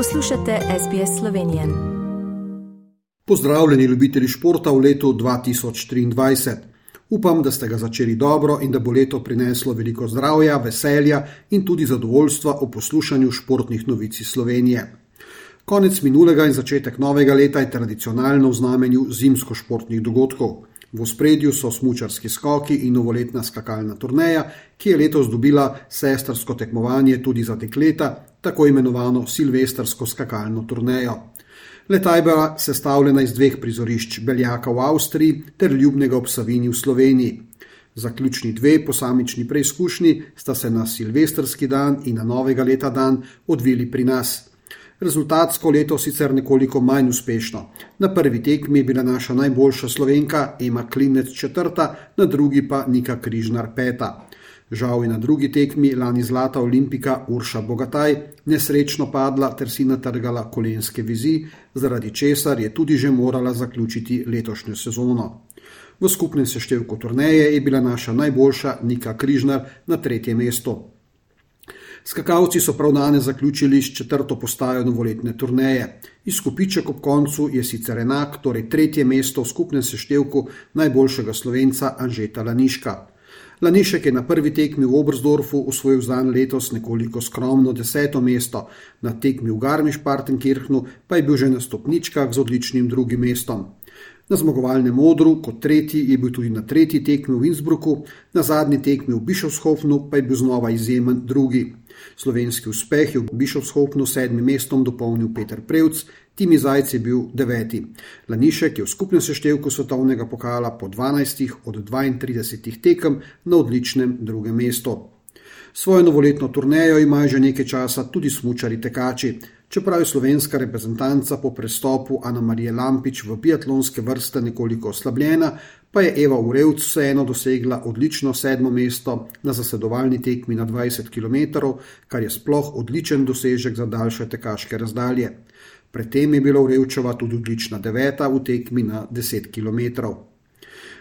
Poslušate SBS Slovenijo. Pozdravljeni, ljubitelji športa v letu 2023. Upam, da ste ga začeli dobro in da bo leto prineslo veliko zdravja, veselja in tudi zadovoljstva o poslušanju športnih novic iz Slovenije. Konec minulega in začetek novega leta je tradicionalno v znamenju zimsko-športnih dogodkov. V spredju so smočarski skoki in novoletna skakalna turneja, ki je letos dobila sestrsko tekmovanje tudi za dekleta, tako imenovano silvestrsko skakalno turnejo. Leta je bila sestavljena iz dveh prizorišč: Beljaka v Avstriji ter Ljubnega ob Savini v Sloveniji. Zaključni dve posamični preizkušnji sta se na silvestrski dan in na novega leta dan odvili pri nas, rezultatsko leto sicer nekoliko manj uspešno. Na prvi tekmi je bila naša najboljša slovenka Ema Klinec četrta, na drugi pa Nika Križnar peta. Žal je na drugi tekmi lani zlata olimpika Urša Bogataj nesrečno padla ter si natrgala kolenske vizi, zaradi česar je tudi že morala zaključiti letošnjo sezono. V skupnem seštevku turneje je bila naša najboljša Nika Križnar na tretjem mestu. Skakalci so prav danes zaključili s četrto postajo novoletne turneje. Izkupiček ob koncu je sicer enak, torej tretje mesto v skupnem seštevku najboljšega slovenca Anžeta Laniška. Lanišek je na prvi tekmi v Obersdorfu usvojil zdan letos nekoliko skromno deseto mesto, na tekmi v Garmisch-Partenkirchnu pa je bil že na stopničkah z odličnim drugim mestom. Na zmagovalnem modru, kot tretji, je bil tudi na tretji tekmi v Innsbrucku, na zadnji tekmi v Bišovshofnu pa je bil znova izjemen drugi. Slovenski uspeh je v Bišovshopnu sedmim mestom dopolnil Peter Prevc, Timi Zajc je bil deveti. Lanišek je v skupnem seštevku svetovnega pokala po 12 od 32 tekem na odličnem drugem mestu. Svojo novoletno turnejo imajo že nekaj časa tudi smučari tekači. Čeprav je slovenska reprezentanca po prestopu Ana Marije Lampič v biatlonske vrste nekoliko oslabljena, pa je Eva Urevc vseeno dosegla odlično sedmo mesto na zasedovalni tekmi na 20 km, kar je sploh odličen dosežek za daljše tekaške razdalje. Predtem je bila Urevčeva tudi odlična deveta v tekmi na 10 km.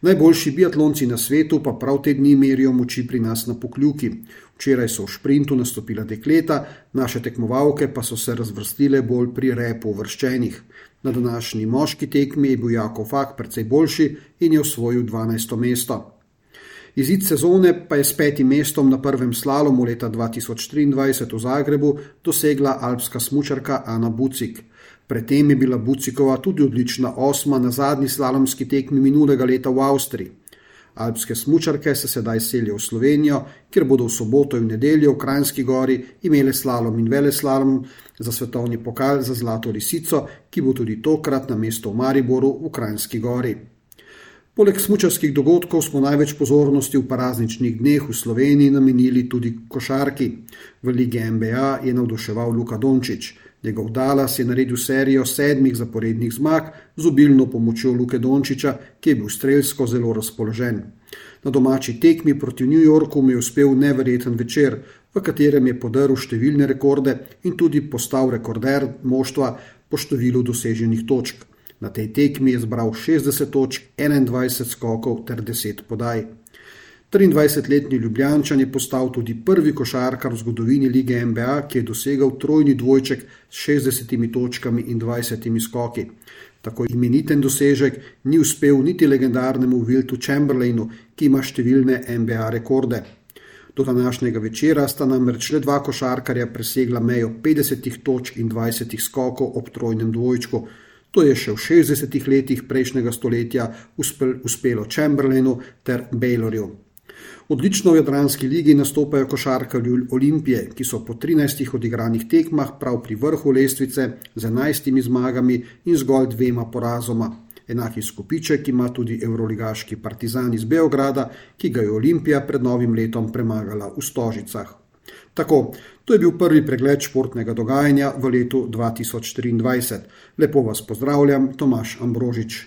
Najboljši biatlonci na svetu pa prav te dni merijo moči pri nas na pokljuki. Včeraj so v sprintu nastopila dekleta, naše tekmovalke pa so se razvrstile bolj pri repu vrščenih. Na današnji moški tekmi je bil Jako Fak precej boljši in je osvojil 12. mesto. Izid sezone pa je s petim mestom na prvem slalomu leta 2023 v Zagrebu dosegla alpska smučarka Ana Bucik. Predtem je bila Bucikova tudi odlična osma na zadnji slalomski tekmi minulega leta v Avstriji. Alpske smočarke se sedaj selijo v Slovenijo, kjer bodo v soboto in nedeljo v Krajnski gori imele slalom in vele slalom za svetovni pokal za Zlato lisico, ki bo tudi tokrat na mesto v Mariboru v Krajnski gori. Poleg smočarskih dogodkov smo največ pozornosti v parazničnih dneh v Sloveniji namenili tudi košarki. V lige NBA je navduševal Luka Dončić. Njegov Dallas je naredil serijo sedmih zaporednih zmag z obilno pomočjo Luke Dončiča, ki je bil strelsko zelo razpoložen. Na domači tekmi proti New Yorku mu je uspel neverjeten večer, v katerem je podaril številne rekorde in tudi postal rekorder moštva po številu doseženih točk. Na tej tekmi je zbral 60 točk, 21 skokov ter 10 podaj. 23-letni Ljubljančan je postal tudi prvi košarkar v zgodovini lige NBA, ki je dosegal trojni dvojček s 60 točkami in 20 skoki. Tako imeniten dosežek ni uspel niti legendarnemu Wiltu Chamberlainu, ki ima številne NBA rekorde. Do današnjega večera sta namreč le dva košarkarja presegla mejo 50 točk in 20 skokov ob trojnem dvojčku. To je še v 60 letih prejšnjega stoletja uspelo Chamberlainu ter Baylorju. Odlično v Jadranski ligi nastopajo košarkarji Olimpije, ki so po 13 odigranih tekmah prav pri vrhu lestvice z 11 zmagami in zgolj dvema porazoma. Enaki skupiček ima tudi evroligaški Partizan iz Beograda, ki ga je Olimpija pred novim letom premagala v Stožicah. Tako, to je bil prvi pregled športnega dogajanja v letu 2023. Lepo vas pozdravljam, Tomaš Ambrožič.